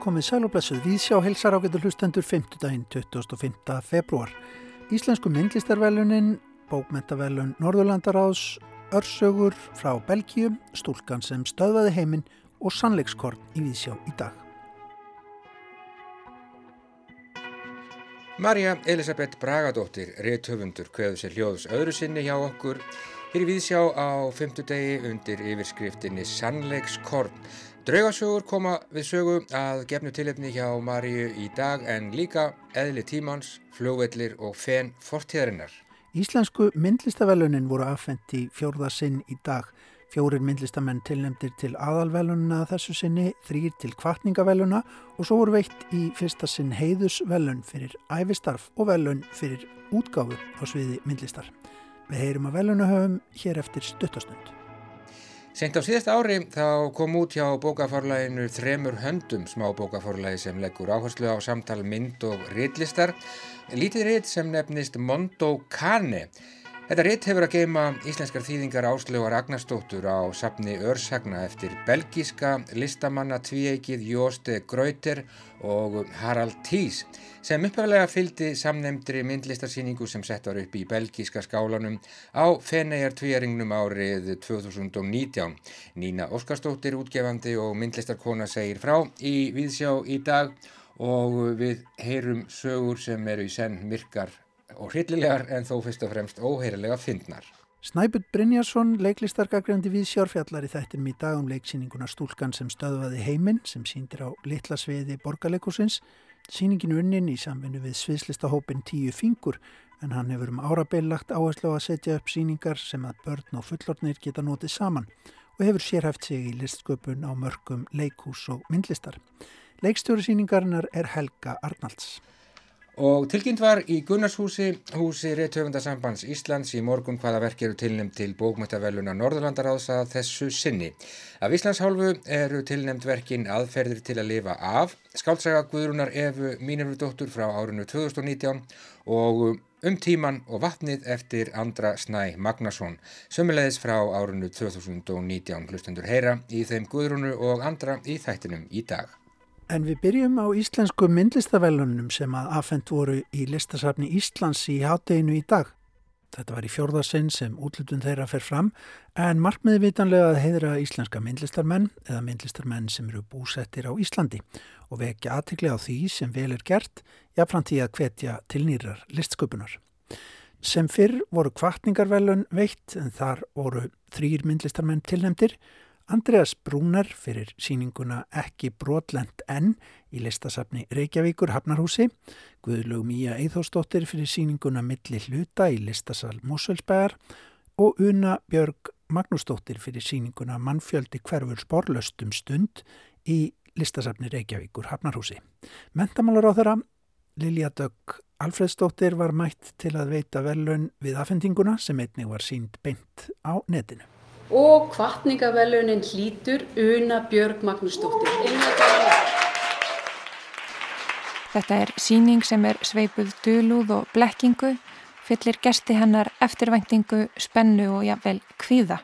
Komið sæl og blessuð við sjá helsar ágættur hlustendur 5. daginn 25. februar. Íslensku myndlistarvelunin, bókmentavelun Norðurlandaráðs, örsögur frá Belgíum, stúlkan sem stöðvaði heiminn og sannleikskorn í Víðsjá í dag. Marja Elisabeth Bragadóttir, réttöfundur, kveður sér hljóðs öðru sinni hjá okkur. Hér í Víðsjá á fymtudegi undir yfirskriftinni Sannleikskorn. Draugasögur koma við sögu að gefnu tilhefni hjá Marju í dag en líka eðli tímans, fljóvellir og fen fortíðarinnar. Íslensku myndlistavelunin voru aðfendt í fjórða sinn í dag. Fjórir myndlistamenn tilnemdir til aðalvelununa þessu sinni, þrýr til kvartningaveluna og svo voru veitt í fyrsta sinn heiðusvelun fyrir æfistarf og velun fyrir útgáfu á sviði myndlistar. Við heyrum að velunahöfum hér eftir stuttastund. Sengt á síðasta ári þá kom út hjá bókaforlæginu Þremur höndum smábókaforlægi sem leggur áherslu á samtal mynd og rittlistar. Lítið ritt sem nefnist Mondo Cane Þetta rétt hefur að geima íslenskar þýðingar áslögar Agnarstóttur á sapni Örsagna eftir belgíska listamanna tvíeikið Jóste Gröyter og Harald Tís sem upphæflega fylgdi samnemndri myndlistarsýningu sem sett var upp í belgíska skálanum á Fennegar tvíaringnum árið 2019. Nína Óskarstóttir, útgefandi og myndlistarkona segir frá í Víðsjá í dag og við heyrum sögur sem eru í senn myrkar og hryllilegar en þó fyrst og fremst óheirilega fyndnar. Snæbjörn Brynjarsson, leiklistarkagrandi við sjárfjallar í þættinum í dag um leiksýninguna Stúlkan sem stöðvaði heiminn sem síndir á litla sviði borgarleikusins. Sýningin unnin í samvinnu við sviðslistahópin Tíu Fingur en hann hefur um árabeil lagt áherslu að setja upp sýningar sem að börn og fullornir geta notið saman og hefur sérhæft sig í listsköpun á mörgum leikús og myndlistar. Leikstjóri sýningarinnar er Helga Arnalds. Og tilkynnt var í Gunnarshúsi, húsi Reithöfundasambands Íslands í morgun hvaða verk eru tilnæmt til bókmættaveluna Norðurlandaráðsa þessu sinni. Af Íslands hálfu eru tilnæmt verkin aðferðir til að lifa af, skáltsaga Guðrunar Efu Mínarudóttur frá árinu 2019 og um tíman og vatnið eftir Andra Snæ Magnason, sömulegis frá árinu 2019, hlustendur heyra í þeim Guðrunu og Andra í þættinum í dag. En við byrjum á íslensku myndlistavellunum sem að afhengt voru í listasafni Íslands í hátteginu í dag. Þetta var í fjórðarsinn sem útlutun þeirra fer fram en markmiði vitanlega að heidra íslenska myndlistarmenn eða myndlistarmenn sem eru búsettir á Íslandi og vekja aðtikli á því sem vel er gert jafnframt í að hvetja til nýrar listsköpunar. Sem fyrr voru kvartningarvellun veitt en þar voru þrýr myndlistarmenn tilnemdir Andreas Brúnar fyrir síninguna Ekki brotlend enn í listasafni Reykjavíkur Hafnarhúsi, Guðlug Míja Eithósdóttir fyrir síninguna Milli hluta í listasal Mósvöldsbæðar og Una Björg Magnúsdóttir fyrir síninguna Mannfjöldi hverfur sporlöstum stund í listasafni Reykjavíkur Hafnarhúsi. Mentamálar á þeirra Lilja Dögg Alfredsdóttir var mætt til að veita velun við afhendinguna sem einnig var sínd beint á netinu og kvartningavelunin hlítur Una Björg Magnúsdóttir. Þetta er síning sem er sveipuð dölúð og blekkingu, fyllir gesti hennar eftirvæntingu, spennu og jafnvel kvíða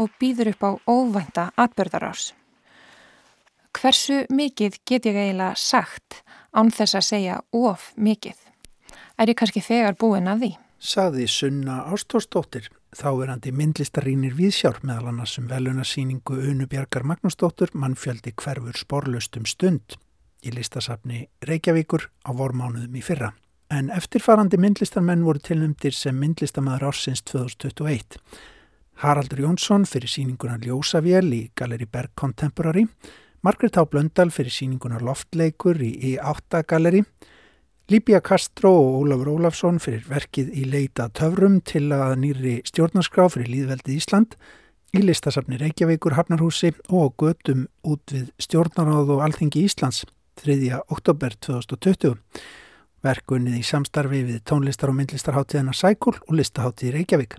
og býður upp á óvænta atbörðarás. Hversu mikið get ég eiginlega sagt án þess að segja of mikið? Er ég kannski þegar búin að því? Saði Sunna Ástórsdóttir þáverandi myndlistarínir viðsjár meðal annars um velunarsýningu Unubjarkar Magnúsdóttur mannfjöldi hverfur sporlaustum stund í listasafni Reykjavíkur á vormánuðum í fyrra. En eftirfarandi myndlistarmenn voru tilnumdir sem myndlistamæður ársins 2021. Haraldur Jónsson fyrir síninguna Ljósavél í Galeri Berg Contemporary, Margret H. Blöndal fyrir síninguna Loftleikur í E8 Galeri, Líbia Castro og Ólafur Ólafsson fyrir verkið í leita töfrum til að nýri stjórnarskrá fyrir Líðveldið Ísland í listasafni Reykjavíkur Hafnarhúsi og götum út við stjórnaráð og alþingi Íslands 3. oktober 2020. Verkunnið í samstarfi við tónlistar og myndlistarháttíðana Sækul og listaháttíði Reykjavík.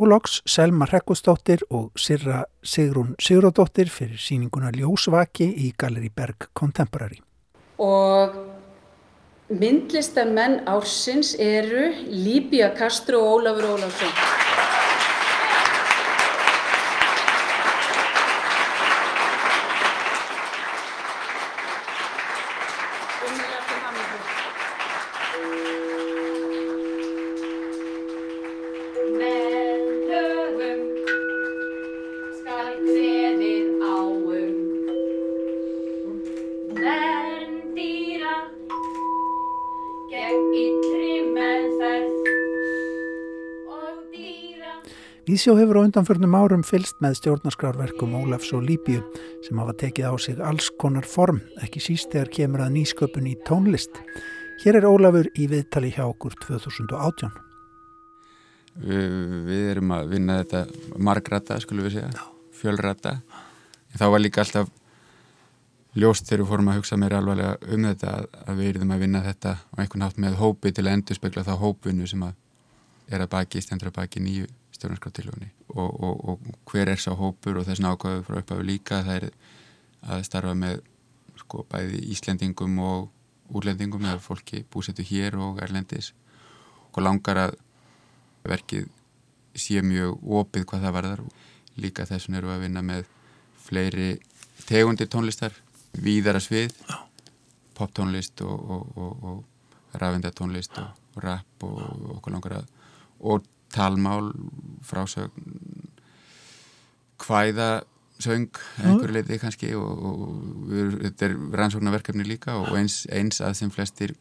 Og loks Selma Rekkustóttir og Sirra Sigrun Sigurðardóttir fyrir síninguna Ljósvaki í Galeri Berg Contemporary. Og Myndlistamenn ársins eru Líbia Castro og Ólafur Ólafsson. Ísjó hefur á undanförnum árum fylst með stjórnarskrárverkum Ólafs og Líbíu sem hafa tekið á sig alls konar form, ekki síst þegar kemur að nýsköpun í tónlist. Hér er Ólafur í viðtali hjá okkur 2018. Við, við erum að vinna þetta margrata, skulum við segja, fjölrata. Þá var líka alltaf ljóst þegar við fórum að hugsa mér alvarlega um þetta að við erum að vinna þetta á einhvern hátt með hópi til að endurspegla þá hópvinnu sem að er að baki, stendur að baki nýju stjórnarskraftilögunni og, og, og hver er sá hópur og þess nákvæðu frá upphafi líka það er að starfa með sko bæði Íslendingum og úrlendingum eða fólki búsettu hér og erlendis. Og langar að verkið sé mjög opið hvað það varðar. Líka þessum eru að vinna með fleiri tegundir tónlistar víðara svið. Poptónlist og, og rafindatónlist og rap og okkur langar að og talmál frásögn hvæðasöng einhver leiti kannski og, og við, þetta er rannsóknarverkefni líka og eins, eins að sem flestir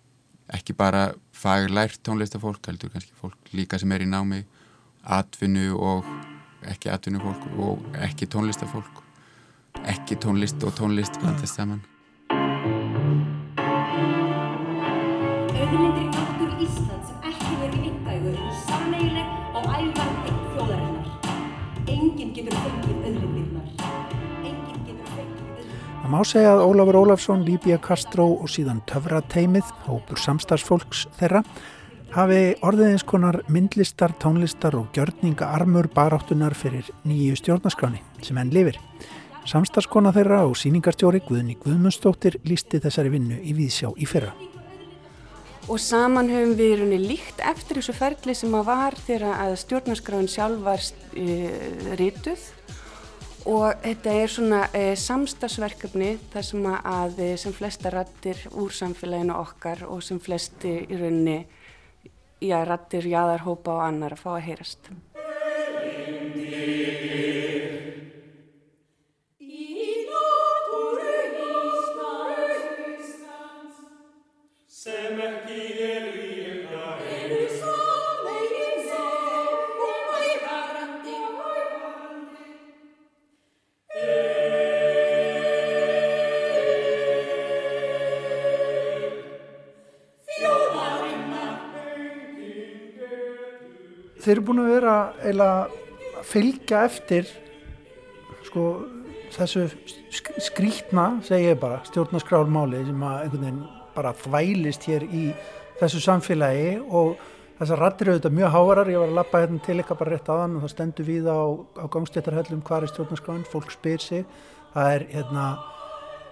ekki bara faglært tónlistafólk heldur kannski fólk líka sem er í námi atvinnu og ekki atvinnu fólk og ekki tónlistafólk. Ekki tónlist og tónlist blandast saman Það má segja að Ólafur Ólafsson, Líbia Kastró og síðan Töfrateimið, hópur samstagsfólks þeirra, hafi orðið eins konar myndlistar, tónlistar og gjörninga armur baráttunar fyrir nýju stjórnaskráni sem enn lifir. Samstagskona þeirra og síningarstjóri Guðni Guðmundsdóttir lísti þessari vinnu í Víðsjá í fyrra. Og saman höfum við runni líkt eftir þessu ferli sem að var þegar að stjórnarskráin sjálf var uh, rituð og þetta er svona e, samstagsverkefni þar sem að e, sem flesta rattir úr samfélaginu okkar og sem flesti í rauninni já, rattir, jáðarhópa og annar að fá að heyrast. Þeir eru búin að vera eiginlega að fylgja eftir sko þessu skrítna, segi ég bara, stjórnarskrálmáli sem að einhvern veginn bara þvælist hér í þessu samfélagi og þessar rattir eru auðvitað mjög hávarar, ég var að lappa hérna til eitthvað bara rétt aðan og það stendur við á, á gangstéttarhellum hvað er stjórnarskráin, fólk spyr sig, það er hérna,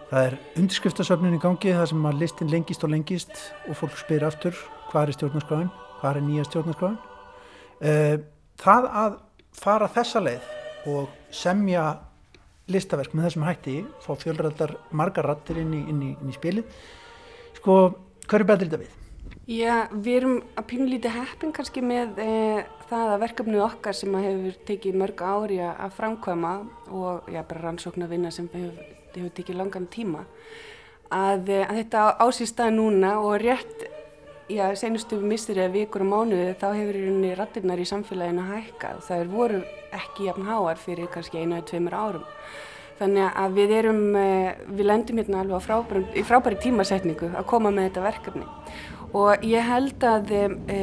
það er undirskriftasöfnin í gangi það sem að listin lengist og lengist og fólk spyr aftur hvað er stjórnarskráin, hvað er nýja stjórnarskráin það að fara þessa leið og semja listaverk með þessum hætti fá fjölræðar margar rattir inn í, inn í, inn í spilið sko, hvað er betur þetta við? Já, við erum að pínlítið heppin kannski með e, það að verkefnið okkar sem hefur tekið mörg ári að framkvæma og já, bara rannsókn að vinna sem hefur, hefur tekið langan tíma að, eh, að þetta ásýsta núna og rétt já, senustu mistur eða vikur og mánuði þá hefur í rauninni rattirnar í samfélaginu hækkað. Það er voru ekki jafn háar fyrir kannski einu eða tveimur árum. Þannig að við erum, eh, við lendum hérna alveg frábæri, frábæri tímasetningu að koma með þetta verkefni. Og ég held að e,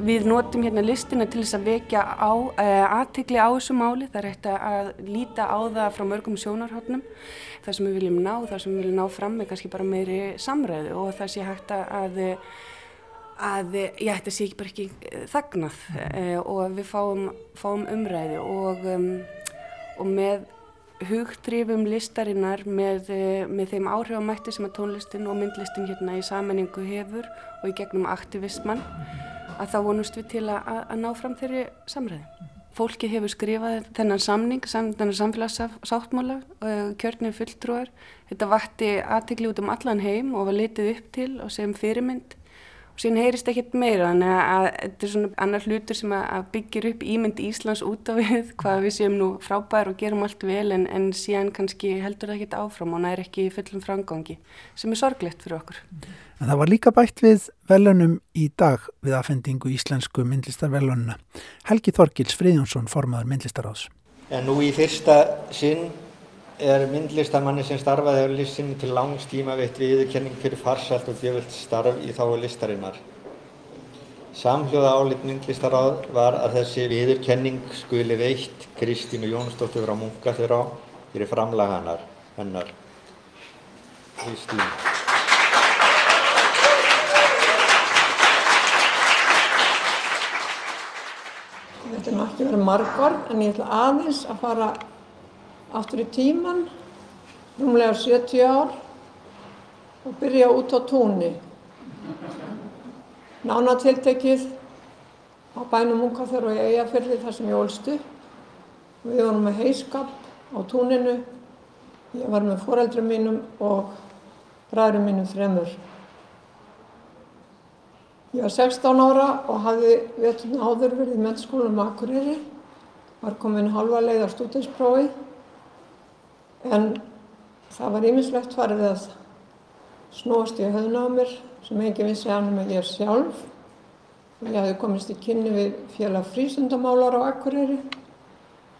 við notum hérna listina til þess að vekja á, e, aðtikli á þessu máli. Það er hægt að líta á það frá mörgum sjónarhóttnum. Það sem við viljum ná, það sem við viljum ná fram er kannski bara meiri samræðu og það sé hægt að að ég ætti að sé ekki bara ekki eh, þagnað uh, og við fáum, fáum umræði og, um, og með hugtrifum listarinnar með, uh, með þeim áhrifamætti sem að tónlistin og myndlistin hérna í sammenningu hefur og í gegnum aktivisman að þá vonust við til að, að ná fram þeirri samræði. Fólki hefur skrifað þennan samning, sam, þennan samfélagsáttmála, uh, kjörnir fulltrúar. Þetta vatti aðtegli út um allan heim og var litið upp til og sem fyrirmynd og síðan heyrist ekkert meira þannig að þetta er svona annar hlutur sem að byggir upp ímynd Íslands út á við hvað við séum nú frábær og gerum allt vel en, en síðan kannski heldur það ekkert áfram og er ekki fullum framgangi sem er sorglegt fyrir okkur. En það var líka bætt við velunum í dag við aðfendingu íslensku myndlistarvelununa. Helgi Þorgils Fríðjónsson formaður myndlistaráðs. En nú í fyrsta sinn er myndlistamanni sem starfaði á listinni til langs tíma veitt viðurkenning fyrir farsalt og djöfult starf í þáu listarinnar. Samhljóða álit myndlistaráð var að þessi viðurkenning skuli veitt Kristínu Jónsdóttur frá Munkaþurá fyrir framlag hannar, hennar. Kristín. Þetta er náttúrulega margorð en ég ætla aðeins að fara aftur í tíman, rúmlega 70 ár og byrja út á túnni. Nánatiltekið á bænum Munkaþur og í Eyjafjörði þar sem ég ólst upp. Við vorum með heiskap á túninu. Ég var með foreldrum mínum og bræðurum mínum þremur. Ég var 16 ára og hafði veturna áður verið í mennskólanum Akureyri. Var komin halva leið á stúdinsprófið en það var ímislegt farið að snóast í höfðuna á mér sem enginn vissi af nema ég sjálf. Og ég hafði komist í kynni við félag frísundamálar á Akureyri.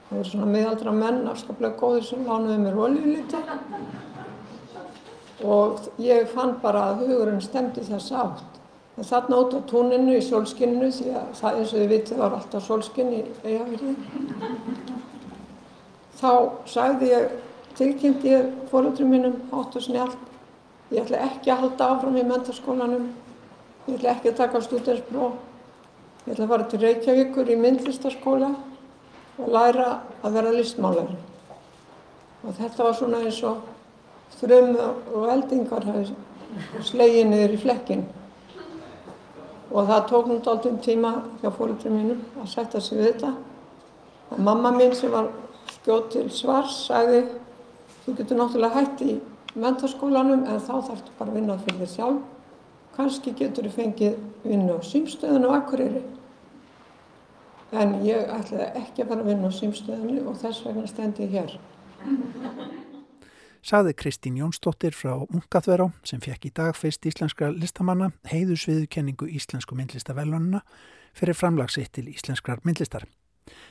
Það voru svona miðaldra menn afskaplega góðir sem lánuði mér oljulíti og ég fann bara að hugurinn stemdi þess átt. En þarna út á túninu í solskinninu því að það eins og þið vitið var alltaf solskinn í eigafyrði þá sagði ég tilkynnti ég fóröldrum mínum hátt og snjált. Ég ætla ekki að halda áfram í mentarskólanum. Ég ætla ekki að taka stúdinspróf. Ég ætla að fara til Reykjavíkur í myndlistaskóla og læra að vera listmálari. Og þetta var svona eins og þrömm og eldingar slegið niður í flekkin. Og það tók nút alltaf um tíma hjá fóröldrum mínum að setja sig við þetta. Og mamma mín sem var skjótt til svars sagði Þú getur náttúrulega hægt í mentarskólanum en þá þarfst bara að vinna fyrir þér sjálf. Kanski getur þú fengið vinna á símstöðinu á Akureyri. En ég ætlaði ekki að fara að vinna á símstöðinu og þess vegna stendi ég hér. Saði Kristín Jónsdóttir frá Munkaþverá sem fekk í dag fyrst íslenskra listamanna heiðusviðukenningu íslensku myndlistavellununa fyrir framlagsitt til íslenskrar myndlistar.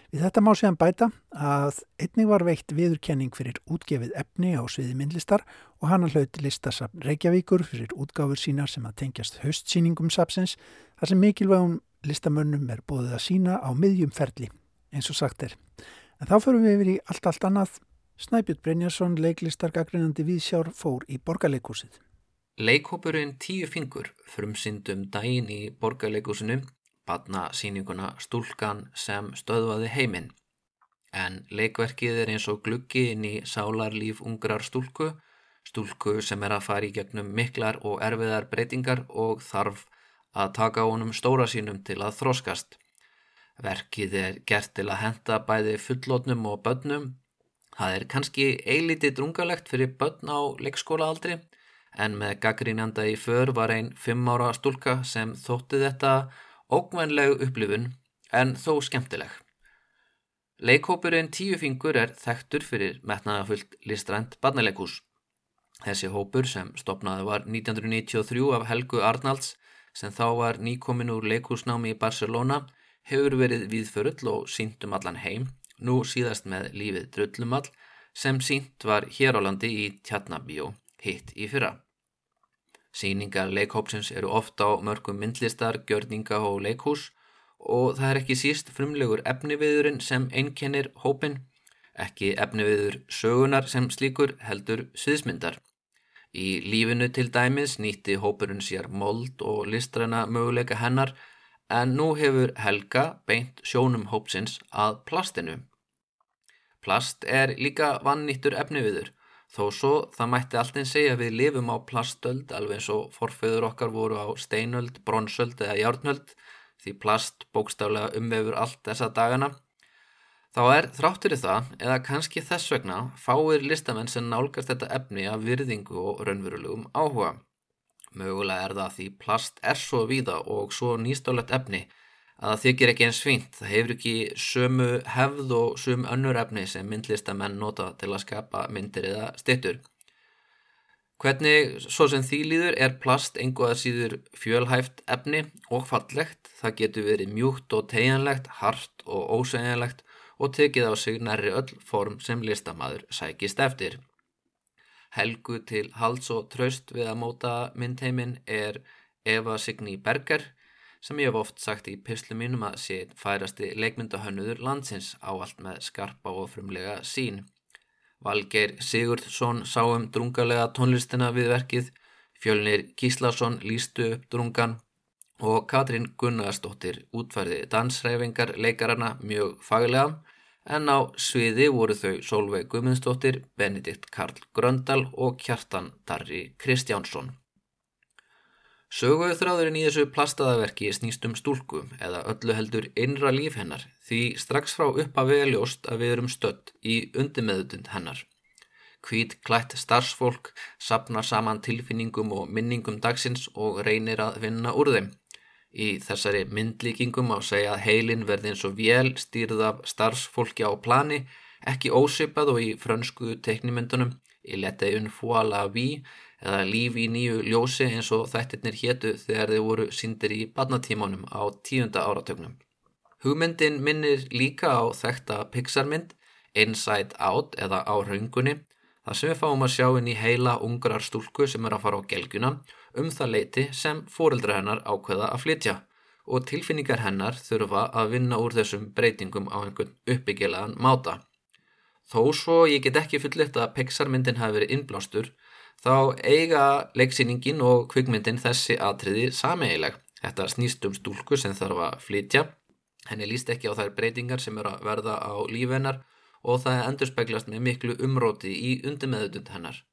Við þetta má séðan bæta að einnig var veikt viðurkenning fyrir útgefið efni á sviði myndlistar og hann hlaut listasafn Reykjavíkur fyrir útgáfur sínar sem að tengjast höstsýningum sapsins þar sem mikilvægum listamönnum er bóðið að sína á miðjum ferli, eins og sagt er. En þá förum við yfir í allt allt annað. Snæbjörn Brynjarsson, leiklistargagrinandi viðsjár, fór í borgarleikúsið. Leikhópurinn Tíu fingur frumsyndum dægin í borgarleikúsinu badnasýninguna Stúlkan sem stöðvaði heiminn. En leikverkið er eins og gluggi inn í sálarlíf ungrar stúlku, stúlku sem er að fara í gegnum miklar og erfiðar breytingar og þarf að taka honum stóra sínum til að þróskast. Verkið er gert til að henda bæði fullotnum og börnum. Það er kannski eilítið drungalegt fyrir börn á leikskólaaldri en með gaggrínjanda í för var einn fimm ára stúlka sem þótti þetta ógvænleg upplifun en þó skemmtileg. Leikhópurinn Tíu fingur er þekktur fyrir metnaðafullt listrænt barnaleikús. Þessi hópur sem stopnaði var 1993 af Helgu Arnalds sem þá var nýkomin úr leikúsnámi í Barcelona hefur verið viðförull og sínt um allan heim, nú síðast með lífið drullumall sem sínt var hér á landi í Tjarnabíó, hitt í fyrra. Sýningar leikhópsins eru ofta á mörgum myndlistar, gjörninga og leikhús og það er ekki síst frumlegur efniviðurinn sem einkennir hópin, ekki efniviður sögunar sem slíkur heldur sviðsmyndar. Í lífinu til dæmis nýtti hópurinn sér mold og listræna möguleika hennar en nú hefur Helga beint sjónum hópsins að plastinu. Plast er líka vannýttur efniviður Þó svo það mætti alltaf segja að við lifum á plastöld alveg eins og forfeyður okkar voru á steinöld, bronsöld eða járnöld því plast bókstaflega umvefur allt þessa dagana. Þá er þráttur í það, eða kannski þess vegna, fáir listamenn sem nálgast þetta efni af virðingu og raunverulegum áhuga. Mögulega er það því plast er svo víða og svo nýstálegt efni að það þykir ekki eins fínt. Það hefur ekki sömu hefð og sömu önnur efni sem myndlistamenn nota til að skapa myndir eða stittur. Hvernig svo sem því líður er plast einhvað síður fjölhæft efni og fallegt. Það getur verið mjúkt og tegjanlegt, hart og ósegjanlegt og tekið á sig nærri öll form sem listamæður sækist eftir. Helgu til hals og tröst við að móta myndheiminn er Eva Signý Berger sem ég hef oft sagt í pyslu mínum að sé færasti leikmyndahönnuður landsins á allt með skarpa og frumlega sín. Valgeir Sigurdsson sá um drungalega tónlistina við verkið, fjölnir Gíslason lístu upp drungan og Katrín Gunnarsdóttir útfærði dansræfingar leikarana mjög faglega en á sviði voru þau Solveig Guðmundsdóttir, Benedikt Karl Gröndal og Kjartan Darri Kristjánsson. Söguðu þráðurinn í þessu plastaðaverki snýst um stúlku eða öllu heldur innra líf hennar því strax frá upp að veljóst að við erum stött í undirmeðutund hennar. Hvít klætt starfsfólk sapnar saman tilfinningum og minningum dagsins og reynir að vinna úr þeim. Í þessari myndlíkingum á segja að heilin verði eins og vél stýrð af starfsfólki á plani, ekki ósipað og í frönsku teknimyndunum í leta un foala ví eða líf í nýju ljósi eins og þættirnir hétu þegar þeir voru síndir í badnatímanum á tíunda áratögnum. Hugmyndin minnir líka á þekta Pixar-mynd Inside Out eða á raungunni þar sem við fáum að sjá inn í heila ungrar stúlku sem er að fara á gelgjuna um það leiti sem fóreldra hennar ákveða að flytja og tilfinningar hennar þurfa að vinna úr þessum breytingum á einhvern uppbyggilegan máta. Þó svo ég get ekki fullitt að Pixar-myndin hafi verið innblástur þá eiga leiksýningin og kvikmyndin þessi atriði sameigileg. Þetta snýst um stúlku sem þarf að flytja, henni líst ekki á þær breytingar sem eru að verða á lífennar og það endur speglast með miklu umróti í undirmeðutund hennar.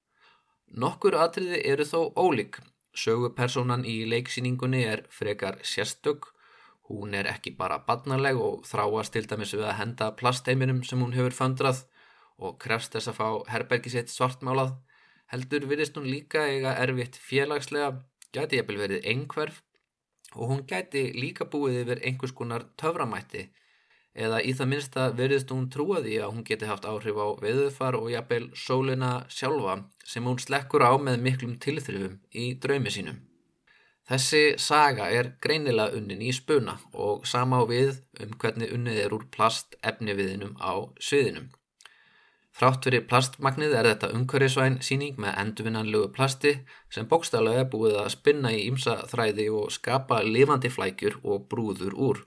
Nokkur atriði eru þó ólík. Sögupersonan í leiksýningunni er frekar sérstök, hún er ekki bara badnarleg og þráast til dæmis við að henda plastheiminum sem hún hefur fandrað og krefst þess að fá herbergi sitt svartmálað heldur virðist hún líka eiga erfitt félagslega, gæti jæfnvel verið einhverf og hún gæti líka búið yfir einhvers konar töframætti eða í það minnsta verðist hún trúaði að hún geti haft áhrif á veðufar og jafnvel sólina sjálfa sem hún slekkur á með miklum tilþrifum í draumi sínum. Þessi saga er greinilega unnin í spuna og sama á við um hvernig unnið er úr plast efniviðinum á sviðinum. Þrátt fyrir plastmagnið er þetta umhverjusvæn síning með endurvinnanlegu plasti sem bókstálega er búið að spinna í ymsa þræði og skapa lifandi flækjur og brúður úr.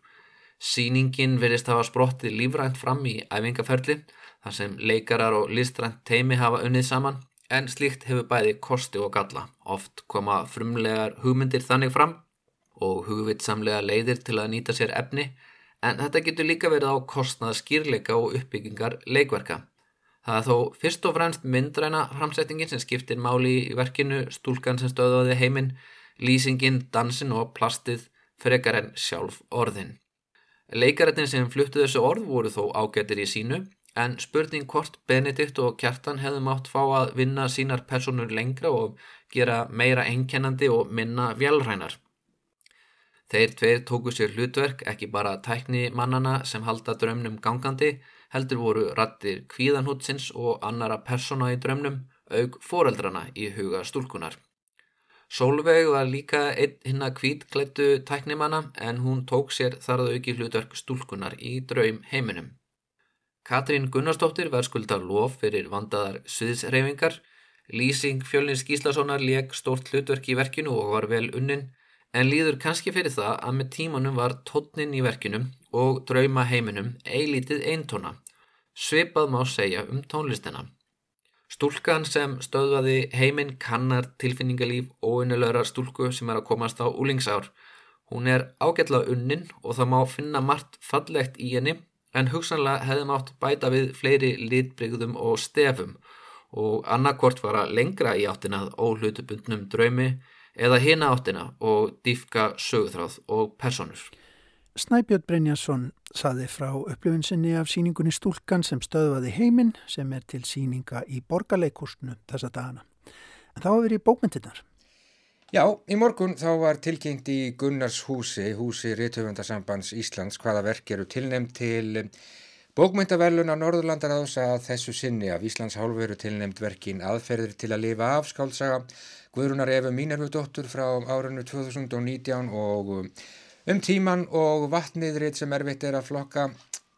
Síningin verist hafa sprottið lífrænt fram í æfingaferli þar sem leikarar og listrænt teimi hafa unnið saman en slíkt hefur bæði kosti og galla. Oft koma frumlegar hugmyndir þannig fram og hugvitsamlega leiðir til að nýta sér efni en þetta getur líka verið á kostnað skýrleika og uppbyggingar leikverka. Það er þó fyrst og fremst myndræna framsettingin sem skiptir máli í verkinu, stúlkan sem stöðaði heiminn, lýsingin, dansin og plastið frekar en sjálf orðin. Leikarættin sem fluttu þessu orð voru þó ágættir í sínu en spurning hvort Benedikt og Kjartan hefðum átt fá að vinna sínar personur lengra og gera meira einkennandi og minna vjálrænar. Þeir tveir tóku sér hlutverk, ekki bara tækni mannana sem halda drömnum gangandi, heldur voru rattir kvíðanhútsins og annara persóna í drömnum auk foreldrana í huga stúlkunar. Solveig var líka einn hinn að kvítklættu tæknimanna en hún tók sér þarðu ekki hlutverk stúlkunar í draum heiminum. Katrín Gunnarsdóttir var skuldar lof fyrir vandaðar sviðsreyfingar. Lýsing fjölnins Gíslasonar leik stort hlutverk í verkinu og var vel unnin en líður kannski fyrir það að með tímanum var tótnin í verkinum og drauma heiminum eilítið eintona, svipað má segja um tónlistina. Stúlkan sem stöðvaði heiminn kannar tilfinningalíf og unnilöðrar stúlku sem er að komast á úlingsár. Hún er ágætla unnin og það má finna margt fallegt í henni en hugsanlega hefði mátt bæta við fleiri litbrygðum og stefum og annarkort vara lengra í áttinað óhlutubundnum draumi eða hina áttina og dýfka sögutráð og personur. Snæbjörn Brynjarsson saði frá upplifin sinni af síningunni Stúlkan sem stöðvaði heiminn sem er til síninga í borgarleikústnu þessa dagana. En þá hefur við í bókmyndirnar. Já, í morgun þá var tilkynnt í Gunnars húsi, húsi Ríðtöfundarsambands Íslands, hvaða verk eru tilnefnd til bókmyndaverlun á Norðurlandaráðs að þessu sinni af Íslands hálfveru tilnefnd verkin aðferðir til að lifa af skálsaga Guðrunar Efu Mínervudóttur frá árunnu 2019 og um tíman og vatniðrið sem erfitt er að flokka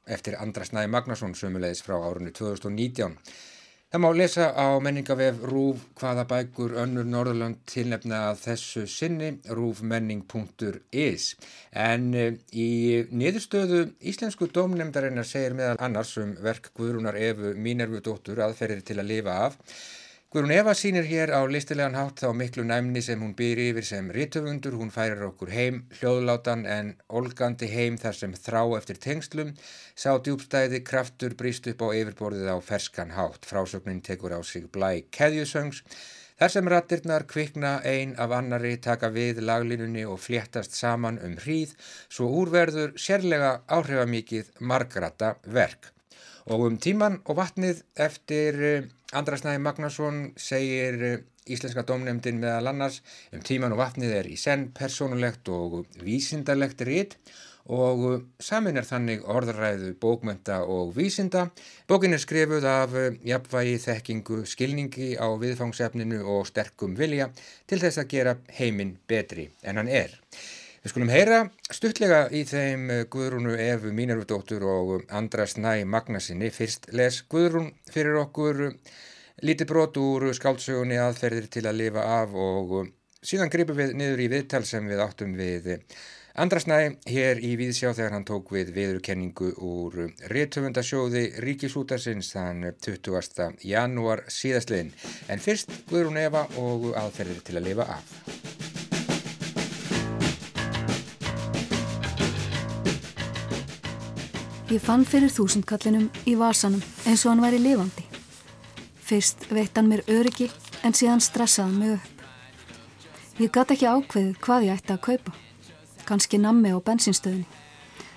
eftir Andra Snæði Magnason sömulegis frá árunnu 2019. Það má lesa á menningavef Rúf hvaða bækur önnur Norðurland tilnefna þessu sinni rúfmenning.is en eh, í niðurstöðu Íslensku dómnefndarinnar segir meðal annars um verk Guðrúnar Efu Mínervu dóttur aðferðir til að lifa af Guðrún Eva sínir hér á listilegan hátt þá miklu næmni sem hún býr yfir sem rítufundur, hún færir okkur heim, hljóðlátan en olgandi heim þar sem þrá eftir tengslum, sá djúbstæði kraftur brýst upp á yfirborðið á ferskan hátt, frásögnin tekur á sig blæ keðjusöngs, þar sem rattirnar kvikna ein af annari taka við laglínunni og fléttast saman um hríð, svo úrverður sérlega áhrifamikið margrata verk. Og um tíman og vatnið eftir eh, Andrasnæði Magnason segir eh, Íslenska domnefndin meðal annars um tíman og vatnið er í senn personulegt og vísindarlegt rít og eh, samin er þannig orðræðu bókmenta og vísinda. Bókin er skrifuð af jafnvægi þekkingu skilningi á viðfangsefninu og sterkum vilja til þess að gera heiminn betri en hann er. Við skulum heyra stuttlega í þeim eh, Guðrúnu Efu Mínarvudóttur og Andras Næ Magnasinni. Fyrst les Guðrún fyrir okkur lítið brot úr skáldsögunni aðferðir til að lifa af og síðan gripum við niður í viðtal sem við áttum við Andras Næ hér í Víðsjá þegar hann tók við viðurkenningu úr réttöfundasjóði Ríkisútarsins þann 20. janúar síðastliðin. En fyrst Guðrún Eva og aðferðir til að lifa af. Ég fann fyrir þúsundkallinum í vasanum eins og hann væri lifandi. Fyrst veitt hann mér öryggi en síðan stressaði mig upp. Ég gæti ekki ákveðið hvað ég ætti að kaupa. Kanski nammi á bensinstöðinni.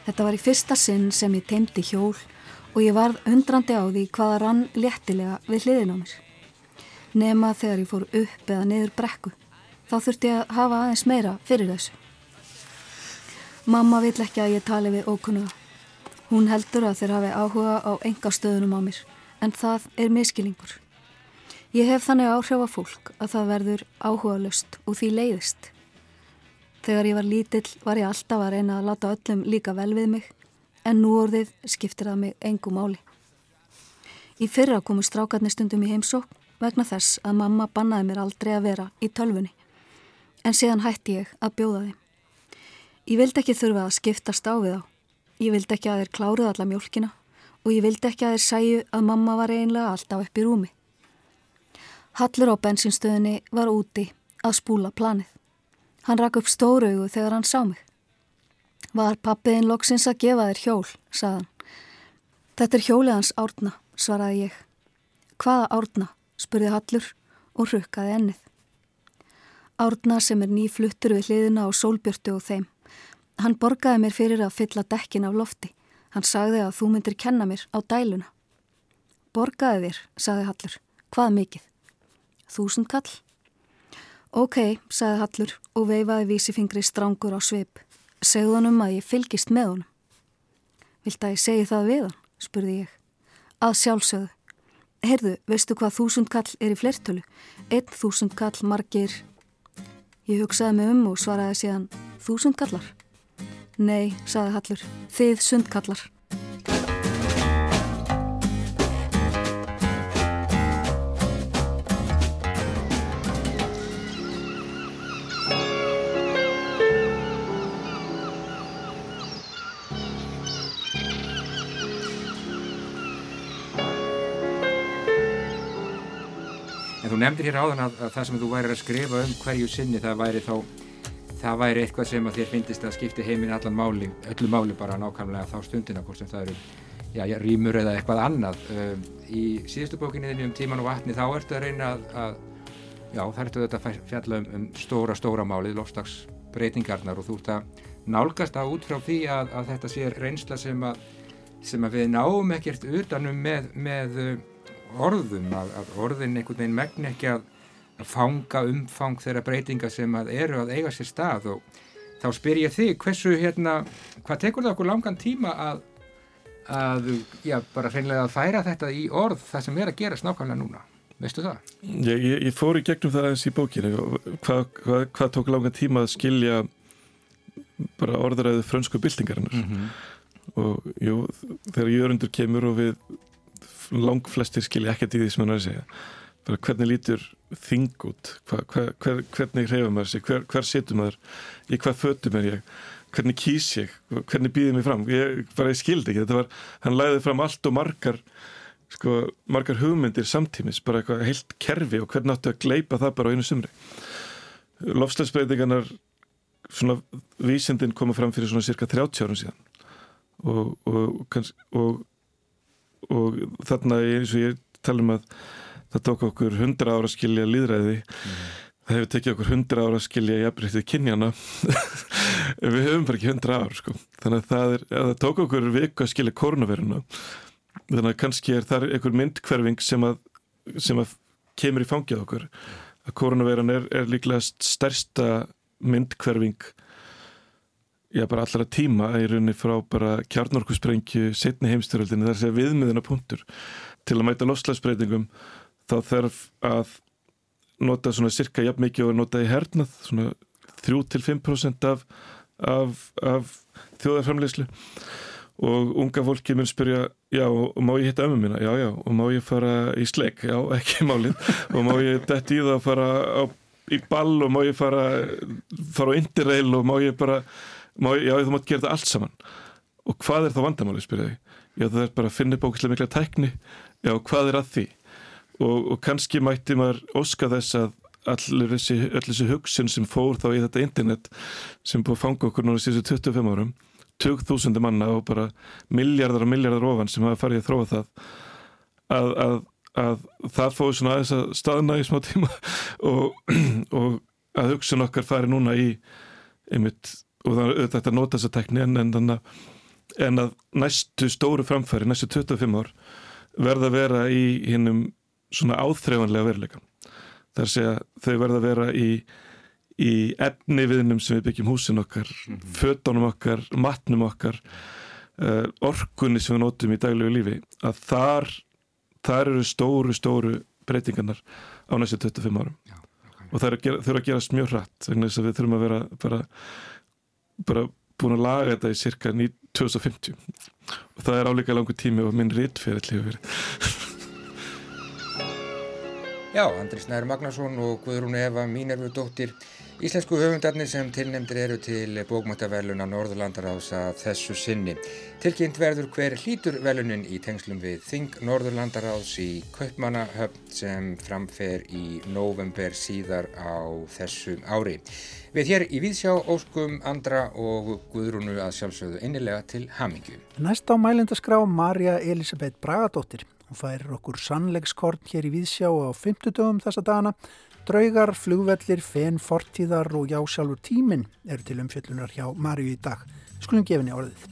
Þetta var í fyrsta sinn sem ég teimdi hjól og ég varð undrandi á því hvaða rann léttilega við hliðin á mér. Nema þegar ég fór upp eða niður brekku. Þá þurfti ég að hafa aðeins meira fyrir þessu. Mamma vill ekki að ég tali við ókunnuða. Hún heldur að þeir hafi áhuga á enga stöðunum á mér, en það er miskilingur. Ég hef þannig áhrif á fólk að það verður áhuga löst og því leiðist. Þegar ég var lítill var ég alltaf að reyna að láta öllum líka vel við mig, en nú orðið skiptir það mig engu máli. Í fyrra komu strákarnir stundum í heimsók vegna þess að mamma bannaði mér aldrei að vera í tölfunni, en síðan hætti ég að bjóða þeim. Ég vildi ekki þurfa að skiptast á við á Ég vildi ekki að þeir kláruð alla mjölkina og ég vildi ekki að þeir sæju að mamma var einlega alltaf upp í rúmi. Hallur á bensinstöðinni var úti að spúla planið. Hann rakk upp stóraugu þegar hann sá mig. Var pappiðin loksins að gefa þér hjól, saðan. Þetta er hjólið hans árna, svaraði ég. Hvaða árna, spurði Hallur og rukkaði ennið. Árna sem er nýfluttur við hliðina og sólbjörtu og þeim. Hann borgaði mér fyrir að fylla dekkin af lofti. Hann sagði að þú myndir kenna mér á dæluna. Borgaði þér, sagði Hallur. Hvað mikið? Þúsund kall? Ok, sagði Hallur og veifaði vísifingri strángur á svip. Segðu hann um að ég fylgist með honum. Vilt að ég segi það við hann? spurði ég. Að sjálfsögðu. Heyrðu, veistu hvað þúsund kall er í flertölu? Einn þúsund kall margir. Ég hugsaði mig um og svaraði síðan þúsund kallar. Nei, saði Hallur, þið sundkallar. En þú nefndir hér áðan að, að það sem þú væri að skrifa um hverju sinni það væri þá það væri eitthvað sem að þér finnist að skipti heiminn allan máli, öllu máli bara nákvæmlega þá stundina, hvort sem það eru já, já, rýmur eða eitthvað annað. Um, í síðustu bókinni um tíman og vatni þá ertu að reyna að, að já, það ertu þetta að fjalla um, um stóra, stóra málið, lofstagsbreytingarnar og þú ert að nálgast að út frá því að, að þetta sé reynsla sem að, sem að við náum ekkert utanum með, með uh, orðum, að orðin einhvern veginn megn ekki að fanga umfang þeirra breytinga sem að eru að eiga sér stað og þá spyr ég þig hversu hérna, hvað tekur það okkur langan tíma að, að já, bara hreinlega að færa þetta í orð það sem er að gera snákvæmlega núna veistu það? Ég, ég, ég fór í gegnum það eins í bókinu hvað hva, hva tók langan tíma að skilja bara orðræðu frönsku byltingarinnar mm -hmm. og jú, þegar jörundur kemur og við lang flestir skilja ekkert í því sem hann er að segja hvernig lítur þing út? Hva, hver, hvernig hreyfa maður sig? Hver, hver setur maður, í hvað fötum er ég? Hvernig kýs ég, hvernig býðið mér fram? Ég, bara ég skildi ekki, þetta var hann læði fram allt og margar sko, margar hugmyndir samtímis bara eitthvað heilt kerfi og hvernig áttu að gleipa það bara á einu sumri. Lofslagsbreytingarnar svona vísendin koma fram fyrir svona cirka 30 árum síðan. Og, og, og, og þarna eins og ég tala um að það tók okkur 100 ára skilja líðræði mm. það hefur tekið okkur 100 ára skilja jafnbryttið kynjana við höfum bara ekki 100 ára sko. þannig að það, er, að það tók okkur viku að skilja kórnaveruna þannig að kannski er það einhver myndkverfing sem að, sem að kemur í fangið okkur. Að kórnaveran er, er líklega stærsta myndkverfing já bara allra tíma í rauninni frá bara kjarnorkusprengju setni heimstyröldinu þar sé viðmiðuna punktur til að mæta loslæsbreytingum þá þarf að nota svona cirka jafn mikið og nota í hernað svona 3-5% af, af, af þjóðarframleyslu og unga fólki mun spyrja já og má ég hitta ömmu mína? Já já og má ég fara í sleik já ekki málinn og má ég dætt í það að fara á, í ball og má ég fara fara á interrail og má ég bara má ég, já þú mátt gera þetta allt saman. Og hvað er þá vandamáli spyrja ég já það er bara að finna bókislega mikla tækni. Já hvað er að því og, og kannski mætti maður óska þess að allir þessi, þessi hugsun sem fór þá í þetta internet sem búið að fanga okkur núna síðan 25 árum 20.000 manna og bara miljardar og miljardar ofan sem hafa farið að þróa það að, að, að það fóði svona aðeins að staðna í smá tíma og, og að hugsun okkar fari núna í einmitt, og það er þetta að nota þessa tekni en, en, en að næstu stóru framfæri, næstu 25 ár verða að vera í hinnum svona áþreifanlega veruleika þar sé að þau verða að vera í í efni viðnum sem við byggjum húsin okkar, mm -hmm. fötunum okkar, matnum okkar, uh, orkunni sem við notum í daglegu lífi, að þar, þar eru stóru, stóru breytingarnar á næstu 25 árum. Já, okay. Og það þurfa að gerast mjög hratt, vegna þess að við þurfum að vera bara, bara búin að laga þetta í cirka 2050. Og það er áleika langu tími og minn rittferill hefur verið. Já, Andri Snær Magnarsson og Guðrún Eva Mínervudóttir Íslensku höfundarnir sem tilnemdir eru til bókmæntaveluna Norðurlandaráðs að þessu sinni. Tilkynnt verður hver hlítur velunin í tengslum við Þing Norðurlandaráðs í Kaupmannahöfn sem framfer í november síðar á þessu ári. Við hér í Víðsjá óskum Andra og Guðrúnu að sjálfsögðu innilega til Hamingju. Næst á mælindaskrá Marja Elisabeth Bragadóttir. Hún færir okkur sannleikskorn hér í Víðsjá á 50 dögum þessa dagana Draugar, flugvellir, fen, fortíðar og já sjálfur tíminn eru til umfjöllunar hjá Marju í dag. Skulum gefinni orðið.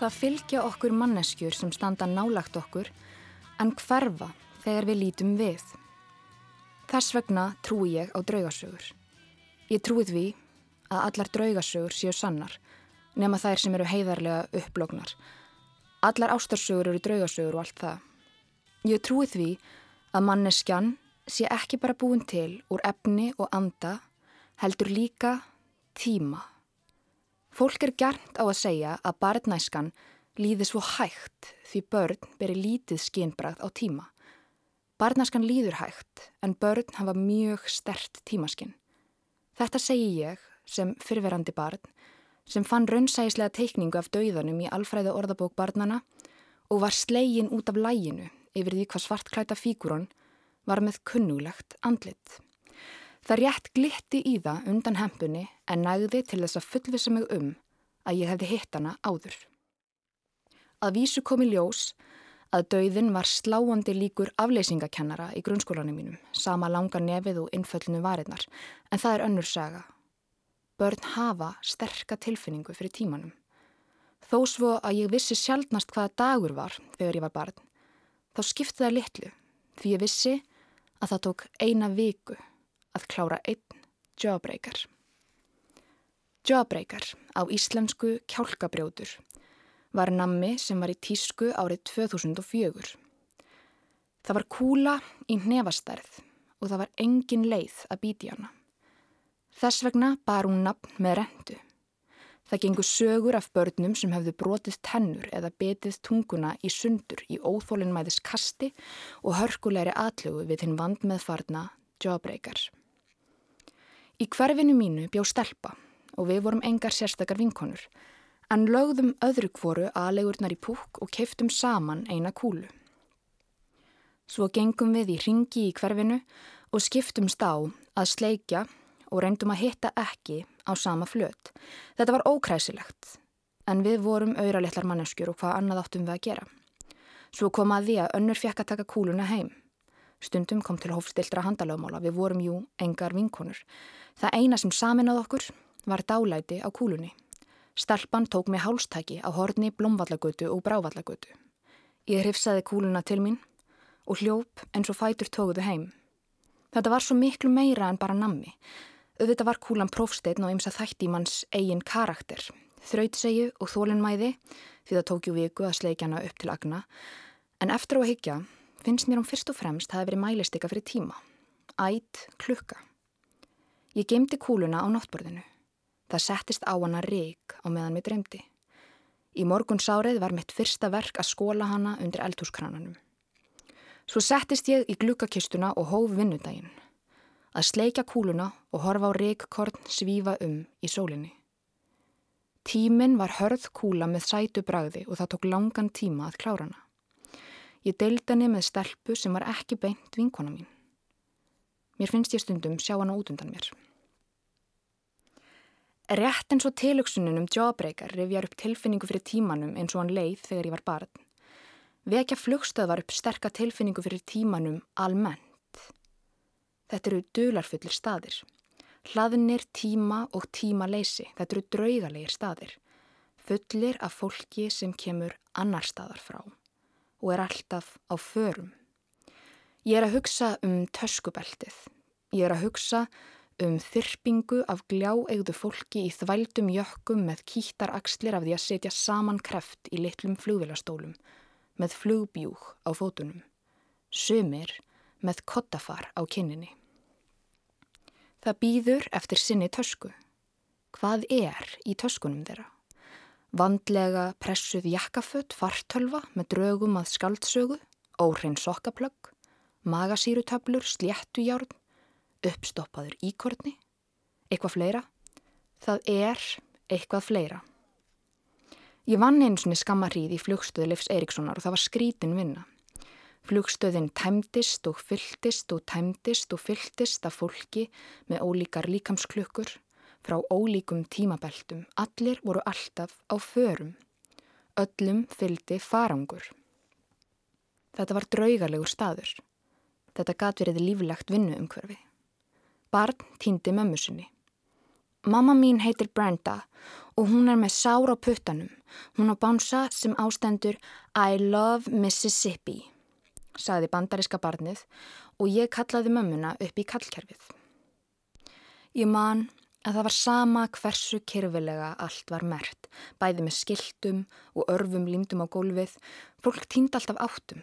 Það fylgja okkur manneskjur sem standa nálagt okkur en hverfa þegar við lítum við. Þess vegna trúi ég á draugasögur. Ég trúi því að allar draugasögur séu sannar nema þær sem eru heiðarlega upplóknar. Allar ástarsögur eru draugasögur og allt það. Ég trúi því að manneskjan sé ekki bara búin til úr efni og anda heldur líka tíma. Fólk er gert á að segja að barnæskan líði svo hægt því börn beri lítið skinnbrað á tíma. Barnæskan líður hægt en börn hafa mjög stert tímaskinn. Þetta segi ég sem fyrverandi barn sem fann raunsægislega teikningu af dauðanum í alfræðu orðabók barnana og var slegin út af læginu yfir því hvað svartklæta fíkurón var með kunnulegt andlit. Það rétt glitti í það undan hempunni en nægði til þess að fullvisa mig um að ég hefði hitt hana áður. Að vísu komi ljós að dauðin var sláandi líkur afleysingakennara í grunnskólanum mínum, sama langa nefið og innföllinu varinnar, en það er önnur saga. Börn hafa sterka tilfinningu fyrir tímanum. Þó svo að ég vissi sjálfnast hvaða dagur var þegar ég var barn, þá skipti það litlu því ég vissi að það tók eina viku að klára einn jawbreaker. Jawbreaker á íslensku kjálkabrjótur var nammi sem var í tísku árið 2004. Það var kúla í hnefastærð og það var engin leið að býti hana. Þess vegna bar hún nafn með rendu. Það gengur sögur af börnum sem hefðu brotið tennur eða betið tunguna í sundur í óþólinnmæðis kasti og hörkulegri atlögu við hinn vand með farna jawbreaker. Í hverfinu mínu bjó stelpa og við vorum engar sérstakar vinkonur en lögðum öðru kvoru aðlegurnar í púk og keiftum saman eina kúlu. Svo gengum við í ringi í hverfinu og skiptumst á að sleikja og reyndum að hitta ekki á sama flöt. Þetta var ókræsilegt, en við vorum auðralitlar manneskjur og hvað annað áttum við að gera. Svo kom að því að önnur fekk að taka kúluna heim. Stundum kom til hófstildra handalögmála, við vorum jú engar vinkonur. Það eina sem saminað okkur var dálæti á kúlunni. Stelpan tók mig hálstæki á horni blomvallagötu og brávallagötu. Ég hrifsaði kúluna til mín og hljóp eins og fætur tókuðu heim. Þetta var svo miklu meira en bara nammi. Auðvitað var kúlan prófsteinn og ymsa þætti manns eigin karakter, þrautsegju og þólinnmæði því það tókju viku að sleikja hana upp til agna, en eftir á að higgja finnst mér hún fyrst og fremst hafi verið mælistika fyrir tíma. Ætt klukka. Ég gemdi kúluna á náttborðinu. Það settist á hana rík á meðan mér dreymdi. Í morgun sárið var mitt fyrsta verk að skóla hana undir eldhúskrananum. Svo settist ég í glukkakistuna og hóf vinnudaginn að sleika kúluna og horfa á reikkorn svífa um í sólinni. Tíminn var hörð kúla með sætu bragði og það tók langan tíma að klára hana. Ég deildi henni með stelpu sem var ekki beint vinkona mín. Mér finnst ég stundum sjá hana út undan mér. Rétt eins og tilugsunin um jawbreaker rifjar upp tilfinningu fyrir tímanum eins og hann leið þegar ég var barn. Vekja flugstöð var upp sterka tilfinningu fyrir tímanum almennt. Þetta eru dularfullir staðir. Hlaðinir tíma og tímaleysi. Þetta eru draugalegir staðir. Fullir af fólki sem kemur annar staðar frá og er alltaf á förum. Ég er að hugsa um töskubeltið. Ég er að hugsa um þyrpingu af gljáegðu fólki í þvældum jökkum með kýttar axlir af því að setja saman kreft í litlum flugvilastólum með flugbjúk á fótunum. Sumir með kottafar á kinninni. Það býður eftir sinni tösku. Hvað er í töskunum þeirra? Vandlega pressuð jakkafött, fartölva með draugum að skaldsögu, óhrein sokkaplögg, magasýrutöflur, sléttujárn, uppstoppaður íkortni, eitthvað fleira. Það er eitthvað fleira. Ég vann eins og skammarhríð í flugstöðu Leifs Erikssonar og það var skrítin vinna. Flugstöðin tæmdist og fylltist og tæmdist og fylltist af fólki með ólíkar líkamsklukkur frá ólíkum tímabeltum. Allir voru alltaf á förum. Öllum fyldi farangur. Þetta var draugarlegur staður. Þetta gat verið líflegt vinnu umhverfi. Barn týndi mömmu sinni. Mamma mín heitir Brenda og hún er með sár á puttanum. Hún á bánsa sem ástendur I love Mississippi saði bandariska barnið og ég kallaði mömmuna upp í kallkerfið. Ég man að það var sama hversu kyrfilega allt var mert, bæði með skiltum og örfum límdum á gólfið, fólk týnd alltaf áttum.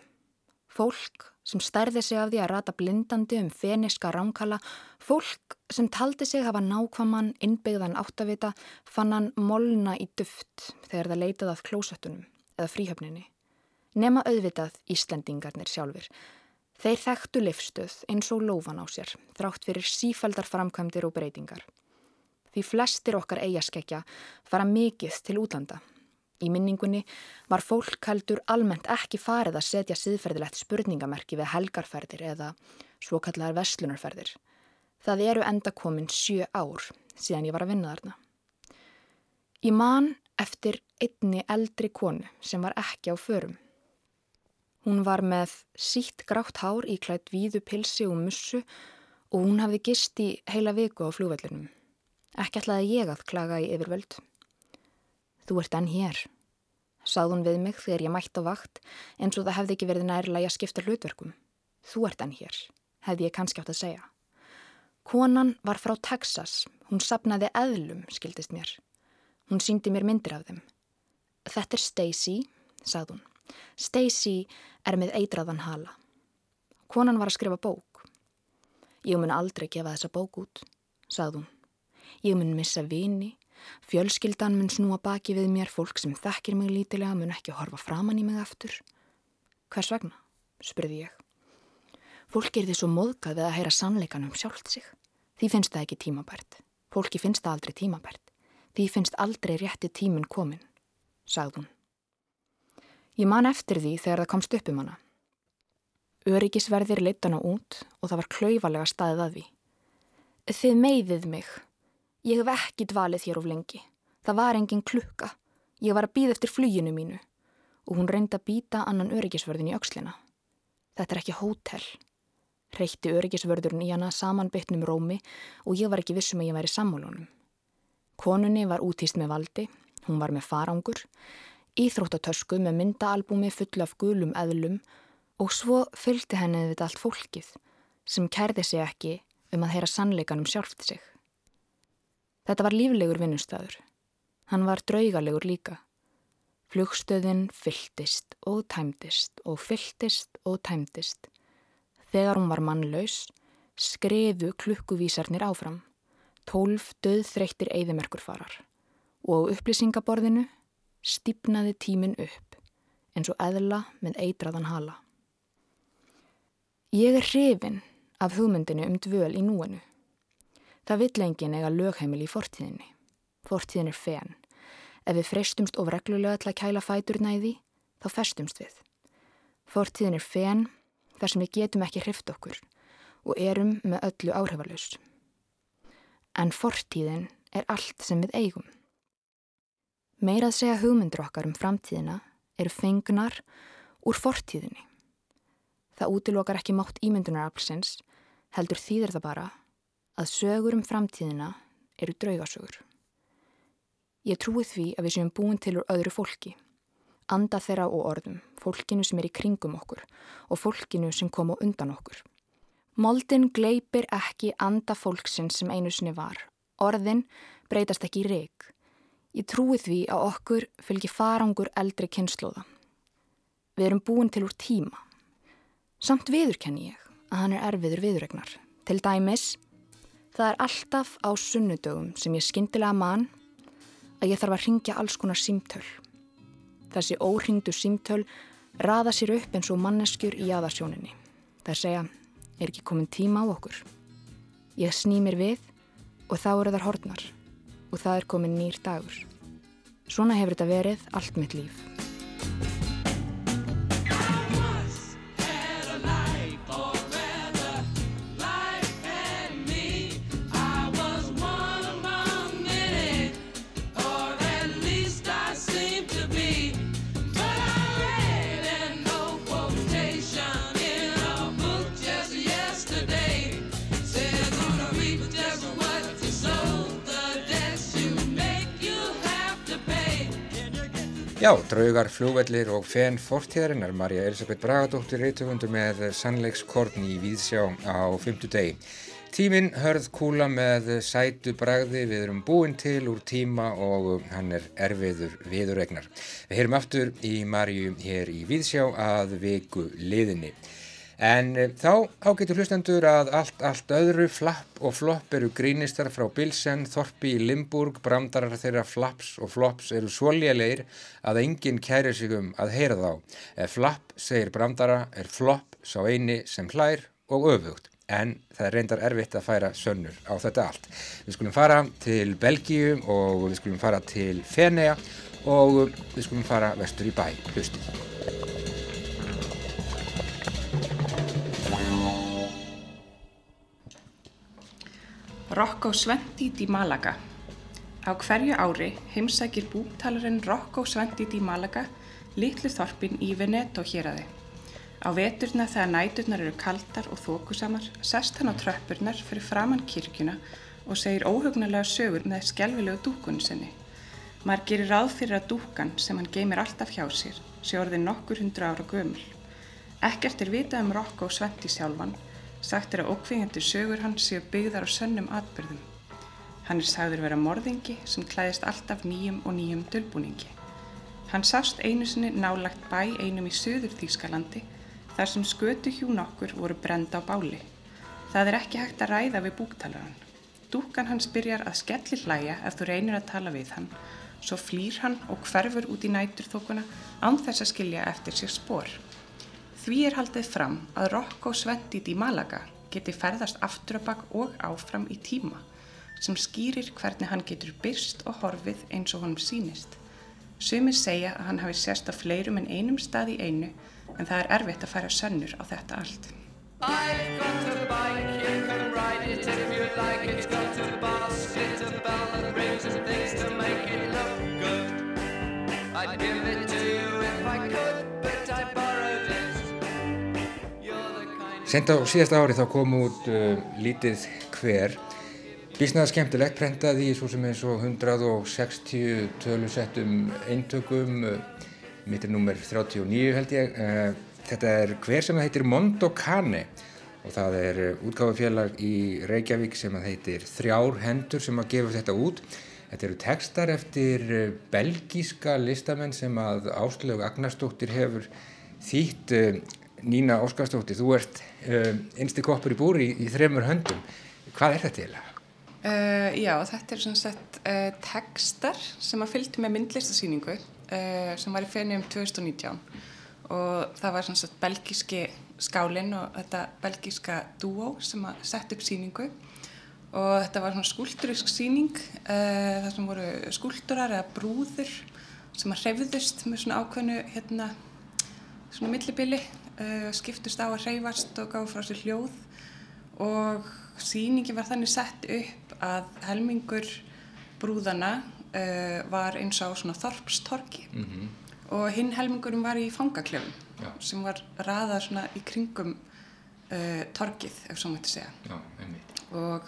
Fólk sem stærði sig af því að rata blindandi um feniska ránkala, fólk sem taldi sig hafa nákvaman, innbyggðan áttavita, fann hann molna í duft þegar það leitaði að klósettunum eða fríhöfninni nema auðvitað Íslendingarnir sjálfur. Þeir þekktu livstöð eins og lófan á sér, þrátt fyrir sífældar framkvæmdir og breytingar. Því flestir okkar eigaskeggja fara mikið til útlanda. Í minningunni var fólk heldur almennt ekki farið að setja siðferðilegt spurningamerki við helgarferðir eða svo kallar vestlunarferðir. Það eru enda komin sjö ár síðan ég var að vinna þarna. Ég man eftir einni eldri konu sem var ekki á förum. Hún var með sítt grátt hár í klætt víðu pilsi og mussu og hún hafði gist í heila viku á flúvellinum. Ekki ætlaði ég að klaga í yfirvöld. Þú ert enn hér, sað hún við mig þegar ég mætt á vakt eins og það hefði ekki verið nærlega að skipta hlutverkum. Þú ert enn hér, hefði ég kannski átt að segja. Konan var frá Texas, hún sapnaði eðlum, skildist mér. Hún síndi mér myndir af þeim. Þetta er Stacy, sað hún. Stacy er með eitraðan hala. Konan var að skrifa bók. Ég mun aldrei gefa þessa bók út, sað hún. Ég mun missa vini, Fjölskyldan mun snúa baki við mér, fólk sem þekkir mig lítilega mun ekki horfa framann í mig aftur. Hvers vegna? spurði ég. Fólk er því svo móðgað við að heyra sannleikanum sjálft sig. Því finnst það ekki tímabært. Fólki finnst það aldrei tímabært. Því finnst aldrei rétti tímun komin, sagði hún. Ég man eftir því þegar það komst upp um hana. Öryggisverðir leitt hana út og það var klauvalega staðið að því. Þið meiðið mig, Ég hef ekki dvalið hér of lengi. Það var engin klukka. Ég var að býða eftir fluginu mínu og hún reyndi að býta annan öryggisvörðin í aukslina. Þetta er ekki hótel. Reykti öryggisvörðurinn í hana samanbytnum rómi og ég var ekki vissum að ég væri sammálunum. Konunni var útýst með valdi, hún var með farangur, íþróttatösku með myndaalbumi full af gulum eðlum og svo fylgti henni við allt fólkið sem kærði sig ekki um að heyra sannleikanum sjálft sig. Þetta var líflegur vinnustæður. Hann var draugalegur líka. Flugstöðin fylltist og tæmtist og fylltist og tæmtist. Þegar hún var mannlaus, skrefu klukkuvísarnir áfram. Tólf döðþreyttir eigðimerkurfarar. Og á upplýsingaborðinu stipnaði tímin upp, eins og eðla með eitraðan hala. Ég er hrifin af hugmyndinu um dvöl í núinu. Það vill engin eiga lögheimil í fortíðinni. Fortíðin er fen. Ef við freystumst of reglulega til að kæla fæturna í því, þá festumst við. Fortíðin er fen þar sem við getum ekki hrift okkur og erum með öllu áhrifalus. En fortíðin er allt sem við eigum. Meirað segja hugmyndur okkar um framtíðina eru fengnar úr fortíðinni. Það útilokar ekki mátt ímyndunaraflsins, heldur þýðir það bara að sögur um framtíðina eru draugasögur. Ég trúi því að við séum búin til úr öðru fólki, anda þeirra og orðum, fólkinu sem er í kringum okkur og fólkinu sem kom á undan okkur. Moldin gleipir ekki anda fólksinn sem einu sinni var. Orðin breytast ekki í reik. Ég trúi því að okkur fylgir farangur eldri kynnslóða. Við erum búin til úr tíma. Samt viðurkenni ég að hann er erfiður viðurregnar. Til dæmis Það er alltaf á sunnudögum sem ég skindilega man að ég þarf að ringja alls konar símtöl. Þessi óringdu símtöl raða sér upp eins og manneskjur í aðarsjóninni. Það segja, er ekki komin tíma á okkur? Ég sný mér við og þá eru þar hortnar og það er komin nýr dagur. Svona hefur þetta verið allt mitt líf. Já, draugar, fljóvellir og fenn fortíðarinnar Marja Elisabeth Bragadóttir reytugundur með sannleikskorn í Víðsjá á fymtu degi. Tíminn hörð kúla með sætu bragði við erum búin til úr tíma og hann er erfiður viðuregnar. Við heyrum aftur í Marju hér í Víðsjá að viku liðinni. En eh, þá ágetur hlustendur að allt, allt öðru flapp og flopp eru grínistar frá Bilsen, Þorpi í Limburg, brandarar þeirra flaps og flops eru svo lélegir að enginn kærir sig um að heyra þá. Ef flapp segir brandara er flopp sá eini sem hlær og öfugt. En það er reyndar erfitt að færa sönnur á þetta allt. Við skulum fara til Belgíu og við skulum fara til Fenea og við skulum fara vestur í bæ hlustið. Rocco Svendít í Malaga Á hverju ári heimsækir búktalarinn Rocco Svendít í Malaga litlu þorpin í Veneto héræði. Á veturna þegar næturnar eru kaldar og þókusamar sest hann á tröppurnar fyrir framann kirkjuna og segir óhugnulega sögur með skjálfilegu dúkunni sinni. Mar gerir ráð fyrir að dúkan sem hann geymir alltaf hjá sér sé orðið nokkur hundru ára gömul. Ekkert er vitað um Rocco Svendí sjálfan, sagt er að ókvingandir sögur hann séu byggðar á sönnum atbyrðum. Hann er sagður vera morðingi sem klæðist alltaf nýjum og nýjum dölbúningi. Hann sást einu sinni nálagt bæ einum í söður Þýskalandi þar sem skötu hjú nokkur voru brend á báli. Það er ekki hægt að ræða við búktalaran. Dúkan hans byrjar að skelli hlæja ef þú reynir að tala við hann, svo flýr hann og hverfur út í næturþókuna án þess að skilja eftir sér spór. Því er haldið fram að Rokko Svendit í Malaga geti ferðast afturabak og áfram í tíma sem skýrir hvernig hann getur byrst og horfið eins og honum sínist. Sumir segja að hann hafi sérst á fleirum en einum stað í einu en það er erfitt að færa sönnur á þetta allt. Bike, it like a bell and and things to make Sent á síðasta ári þá kom út uh, lítið hver Bísnaða skemmtilegt, prentað í svo sem eins og 160 tölusettum eintökum, eh, mitt er nummer 39 held ég. Eh, þetta er hver sem heitir Mondokane og það er eh, útgáfafélag í Reykjavík sem heitir Þrjár hendur sem að gefa þetta út. Þetta eru tekstar eftir belgíska listamenn sem að Áslögu Agnarsdóttir hefur þýtt Nína Óskarsdóttir. Þú ert einsti koppur í búri í, í þremur höndum. Hvað er þetta eiginlega? Uh, já, þetta er svona sett uh, tekstar sem að fylgti með myndlistasýningu uh, sem var í fenni um 2019 og það var svona sett belgíski skálinn og þetta belgíska dúó sem að setja upp sýningu og þetta var svona skúlturisk sýning þar sem voru skúlturar eða brúður sem að hreyfðust með svona ákveðnu hérna svona millibili skiptust á að hreyfast og gáði frá sér hljóð. Og síningi var þannig sett upp að helmingur brúðana uh, var eins á svona þorpstorki mm -hmm. og hinn helmingurum var í fangaklefum Já. sem var raðað svona í kringum uh, torkið, ef svo mætti segja. Já, og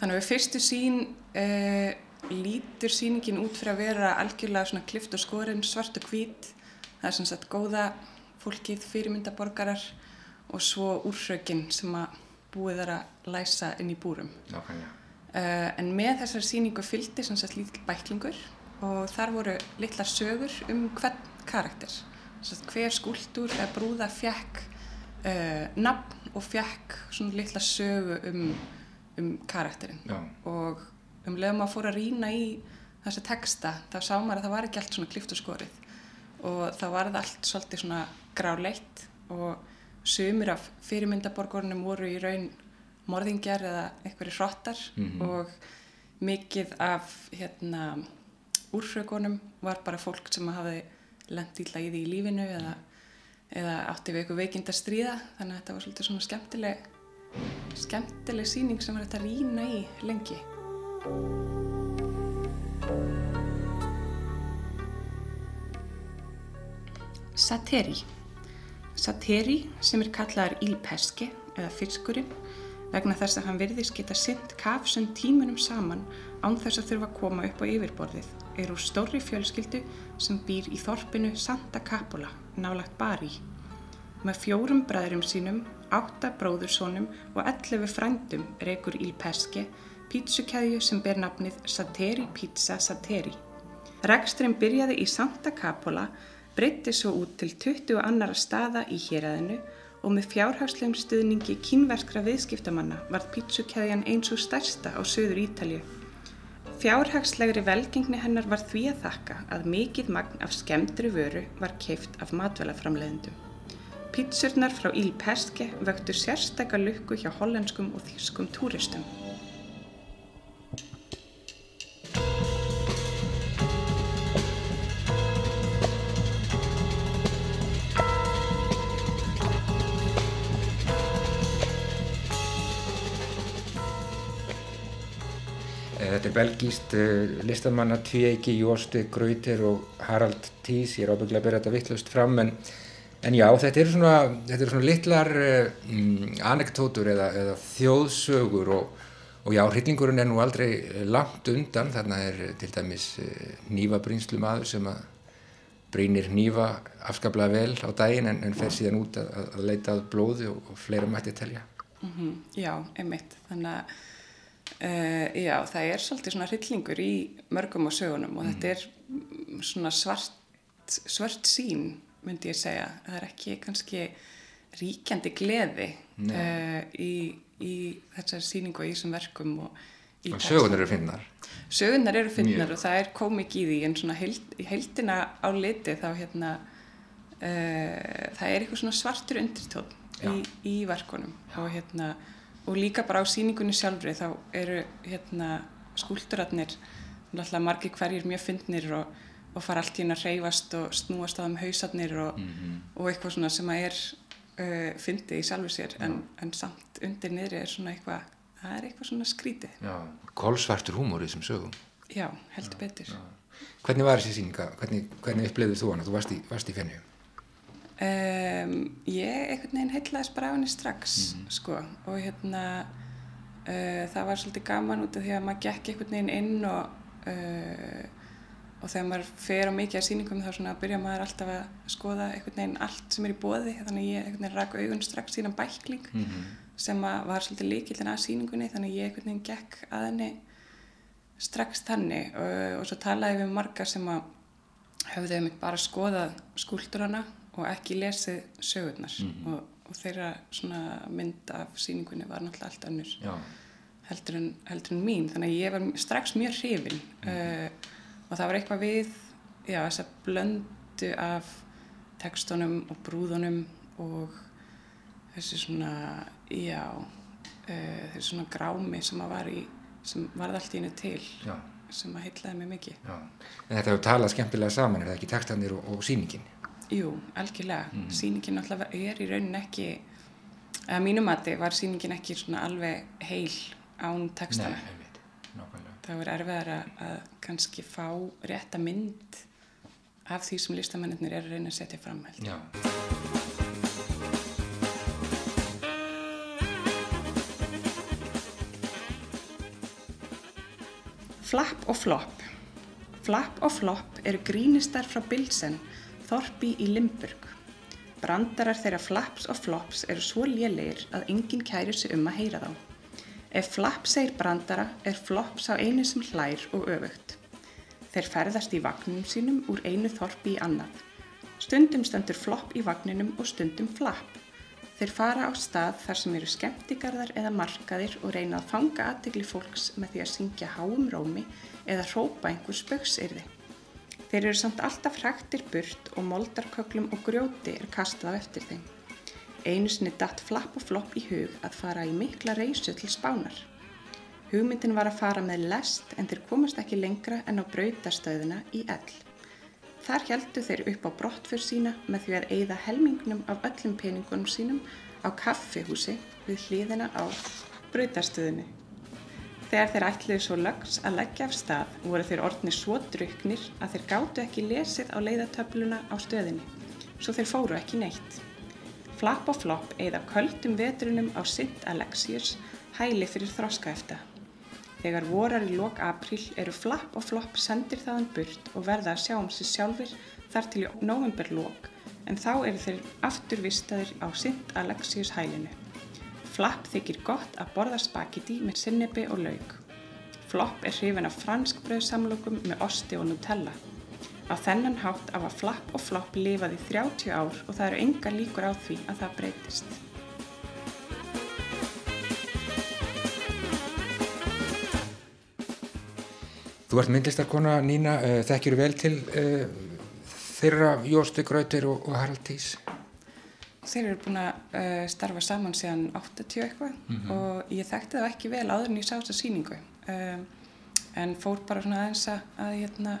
þannig að fyrstu sín uh, lítur síningin út fyrir að vera algjörlega svona klift og skorinn, svart og hvít. Það er svona sett góða fólkið fyrirmyndaborgarar og svo úrrauginn sem að búið þar að læsa inn í búrum Já, Uh, en með þessar síningu fylgdi sem sagt lítill bæklingur og þar voru litlar sögur um hvern karakter. Sagt, hver skúldur eða brúða fjekk uh, nafn og fjekk svona litla sögu um, um karakterinn. Já. Og um leiðum að fóra að rýna í þessa texta þá sá maður að það var ekki allt svona klift og skorið og þá var það allt svolítið svona gráleitt og sömur af fyrirmyndaborgornum voru í raun morðingjar eða einhverju hrottar mm -hmm. og mikið af hérna, úrfrögunum var bara fólk sem hafi lendt í læði í lífinu eða, eða átti við eitthvað veikind að stríða. Þannig að þetta var svolítið svona skemmtileg skemmtileg síning sem var þetta að rýna í lengi. Sateri Sateri sem er kallaðar ílpeski eða fiskurinn vegna þess að hann virðist geta synd kafsum tímunum saman án þess að þurfa að koma upp á yfirborðið er úr stóri fjölskyldu sem býr í þorpinu Santa Capola, nálagt Bari. Með fjórum bræðurum sínum, átta bróðursónum og 11 frændum reykur Il Pesce, pítsukæðju sem ber nafnið Sateri Pizza Sateri. Reksturinn byrjaði í Santa Capola, breytti svo út til 20 annara staða í héræðinu og með fjárhagslegum stuðningi kínverskra viðskiptamanna varð pítsukæðjan eins og stærsta á söður Ítalju. Fjárhagslegri velgengni hennar var því að þakka að mikið magn af skemmtri vöru var keift af matvælaframleðendum. Pítsurnar frá Il Pesce vöktu sérstakka lukku hjá hollenskum og þýskum túristum. Belgíst uh, listamanna Tvíeiki, Jósti, Grautir og Harald Tís. Ég er ábygglega að byrja þetta vittlust fram en, en já, þetta eru svona, þetta er svona litlar uh, anektótur eða, eða þjóðsögur og, og já, hryllingurinn er nú aldrei langt undan. Þarna er til dæmis nýfabrýnslu maður sem að brýnir nýfa afskaplega vel á daginn en, en fer síðan út að, að leita að blóði og, og fleira mætti telja. Mm -hmm. Já, einmitt. Þannig að Uh, já, það er svolítið svona hryllingur í mörgum og sögunum og mm. þetta er svona svart, svart sín, myndi ég segja. Það er ekki kannski ríkjandi gleði uh, í, í þessari síningu og í þessum verkum. Og, og sögunar eru finnar. Sögunar eru finnar og það er komik í því en svona heild, heildina á liti þá hérna, uh, það er eitthvað svona svartur undirtón í, í verkunum og hérna og líka bara á síningunni sjálfri þá eru hérna skúlturarnir náttúrulega margi hverjir mjög fyndnir og, og fara allt í hérna að reyfast og snúast á þeim hausarnir og, mm -hmm. og eitthvað svona sem að er uh, fyndið í sjálfu sér en, en samt undir niðri er svona eitthvað það er eitthvað svona skrítið Kolsvartur húmor í þessum sögum Já, heldur betur já. Hvernig var þessi síninga? Hvernig, hvernig upplifðið þú hana? Þú varst í, í fennju Um, ég einhvern veginn heitlaðis bara á henni strax mm -hmm. sko. Og hérna uh, það var svolítið gaman út af því að maður gekk einhvern veginn inn og uh, og þegar maður fer á mikið af síningum þá svona byrja maður alltaf að skoða einhvern veginn allt sem er í bóði þannig að ég einhvern veginn rak augun strax síðan bækling mm -hmm. sem var svolítið líkildin að síningunni þannig að ég einhvern veginn gekk að henni strax þannig. Og, og svo talaði við marga sem að höfðu um bara skoðað skúlturana og ekki lesið sögurnar mm -hmm. og, og þeirra mynd af síningunni var náttúrulega allt önnur heldur heldur en mín þannig að ég var strax mjög hrifin mm -hmm. uh, og það var eitthvað við já, þess að blöndu af tekstunum og brúðunum og þessi svona já uh, þessi svona grámi sem að var í sem varði allt í hennu til já. sem að heitlaði mig mikið já. En þetta hefur talað skemmtilega saman er það ekki tekstanir og, og síningin? Jú, algjörlega. Mm. Sýningin alltaf er í raunin ekki, að mínum mati var sýningin ekki svona alveg heil án textana. Nei, veit, nákvæmlega. Það var erfiðar að kannski fá rétta mynd af því sem listamennir er að reyna að setja fram. Já. Flapp og flopp. Flapp og flopp eru grínistar frá Bilsen Þorpi í Limburg. Brandarar þeirra flaps og flops eru svo lélegir að enginn kærir sig um að heyra þá. Ef flap segir brandara er flops á einu sem hlær og öfugt. Þeir ferðast í vagninum sínum úr einu þorpi í annað. Stundum stendur flopp í vagninum og stundum flap. Þeir fara á stað þar sem eru skemmtigarðar eða markaðir og reyna að fanga aðtegli fólks með því að syngja háum rómi eða hrópa einhver spöksirði. Þeir eru samt alltaf hræktir burt og moldarköklum og grjóti er kastað eftir þeim. Einu sinni datt flapp og flopp í hug að fara í mikla reysu til spánar. Hugmyndin var að fara með lest en þeir komast ekki lengra en á brautastöðuna í ell. Þar heldu þeir upp á brottfur sína með því að eigða helmingnum af öllum peningunum sínum á kaffihúsi við hliðina á brautastöðunni. Þegar þeir ætluðu svo lags að leggja af stað voru þeir orðni svo druknir að þeir gáttu ekki lesið á leiðatöfluna á stöðinni, svo þeir fóru ekki neitt. Flapp og flopp eða köldum vetrunum á Sint Alexius hæli fyrir þroska eftir. Þegar vorar í lok april eru flapp og flopp sendir þaðan burt og verða að sjá um sig sjálfur þar til í novemberlok en þá eru þeir aftur vistaðir á Sint Alexius hælinu. Flapp þykir gott að borða spagetti með sinnebi og lauk. Flopp er hrifin af franskbröðsamlokum með osti og nutella. Á þennan hátt af að flapp og flopp lifaði 30 ár og það eru enga líkur á því að það breytist. Þú ert myndlistarkona Nína, uh, þekkjur vel til uh, þeirra Jósti Grautir og, og Harald Tís? Þeir eru búin að uh, starfa saman síðan 80 eitthvað. Mm -hmm. og ég þekkti það ekki vel áður en ég sá þessa síningu um, en fór bara svona aðeins að, að hérna,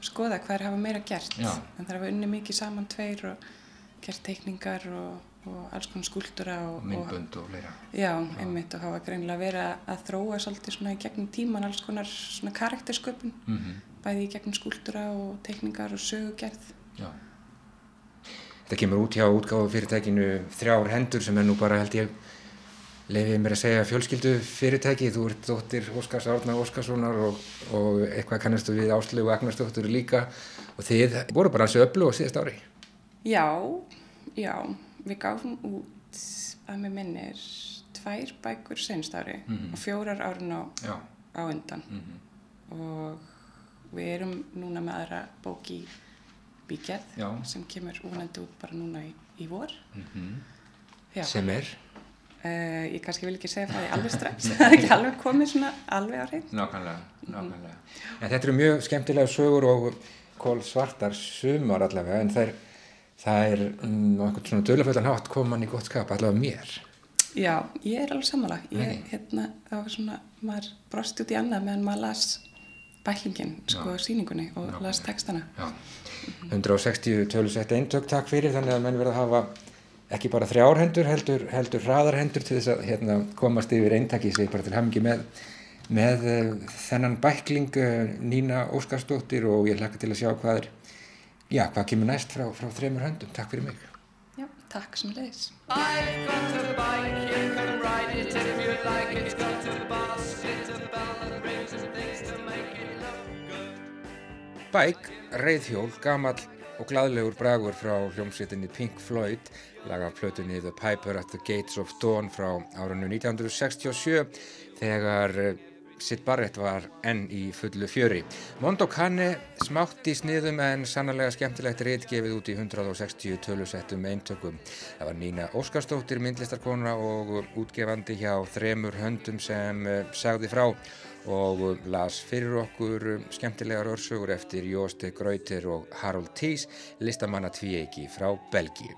skoða hvað er hafa meira gert. Já. en það er að unni mikið saman tveir og gert teikningar og, og alls konar skúltúra og myndbönd og fleira. Já, einmitt og hafa greinlega verið að þróa svolítið svona í gegnum tíman alls konar svona karaktersköpun. Mm -hmm. bæði í gegnum skúltúra og teikningar og sögugerð. Já Þetta kemur út hjá útgáðu fyrirtækinu þrjár hendur sem er nú bara held ég leiðið mér að segja fjölskyldu fyrirtæki þú ert dóttir Óskars Árna Óskarssonar og, og eitthvað kannastu við Áslegu Agnarsdóttur líka. Og þið voru bara hansi öllu á síðast ári. Já, já. Við gáfum út að með minnir tvær bækur senst ári mm -hmm. og fjórar árin á, á undan. Mm -hmm. og við erum núna með aðra bók í bíkjað sem kemur úrnandi út bara núna í, í vor. Mm -hmm. sem er? Uh, ég kannski vil ekki segja það í alveg strax. Það er ekki alveg komið svona alveg á reynd Nákvæmlega, nákvæmlega. En þetta eru mjög skemmtilega sögur og kól svartar sumar allavega en það er það er um, einhvern svona döluföldan hátt koman í gott skap allavega mér. Já, ég er alveg sammála. Ég, hérna, það var svona, maður brosti út í annað meðan maður las bæklingin, sko, Já. síningunni og Já. las textana Já. 160 tölusett eintök takk fyrir þannig að menn verða að hafa ekki bara þrjárhendur heldur, heldur hraðarhendur til þess að hérna, komast yfir eintaki sig bara til hamingi með með uh, þennan bækling uh, Nína Óskarsdóttir og ég hlaka til að sjá hvað er já, hvað kemur næst frá, frá þremur höndum. Takk fyrir mig. Já, takk sem leiðis. Bæk, reyðhjól, gamall og gladlegur bragur frá hljómsveitinni Pink Floyd laga plötunni The Piper at the Gates of Dawn frá árunnu 1967 þegar Sid Barrett var enn í fullu fjöri. Mondo Cane smátt í sniðum en sannlega skemmtilegt reyt gefið út í 160 tölusettum eintökum. Það var Nína Óskarstóttir, myndlistarkona og útgefandi hjá þremur höndum sem eh, sagði frá og las fyrir okkur skemmtilegar örsögur eftir Jósti Grauter og Harold Tees, listamanna tvíeiki frá Belgíu.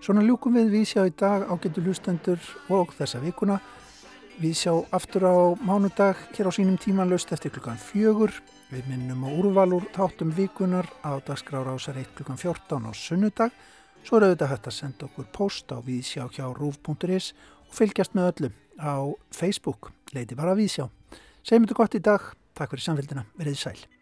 Svona ljúkum við við sjá í dag ágættu lustendur og þessa vikuna Við sjá aftur á mánudag hér á sínum tímanlaust eftir klukkan fjögur. Við minnum á úrvalur tátum vikunar á dagskrára ásar 1 klukkan 14 á sunnudag. Svo er auðvitað hægt að senda okkur post á viðsjá hjá rúf.is og fylgjast með öllum á Facebook. Leiti bara viðsjá. Segjum þetta gott í dag. Takk fyrir samfélgina. Verðið sæl.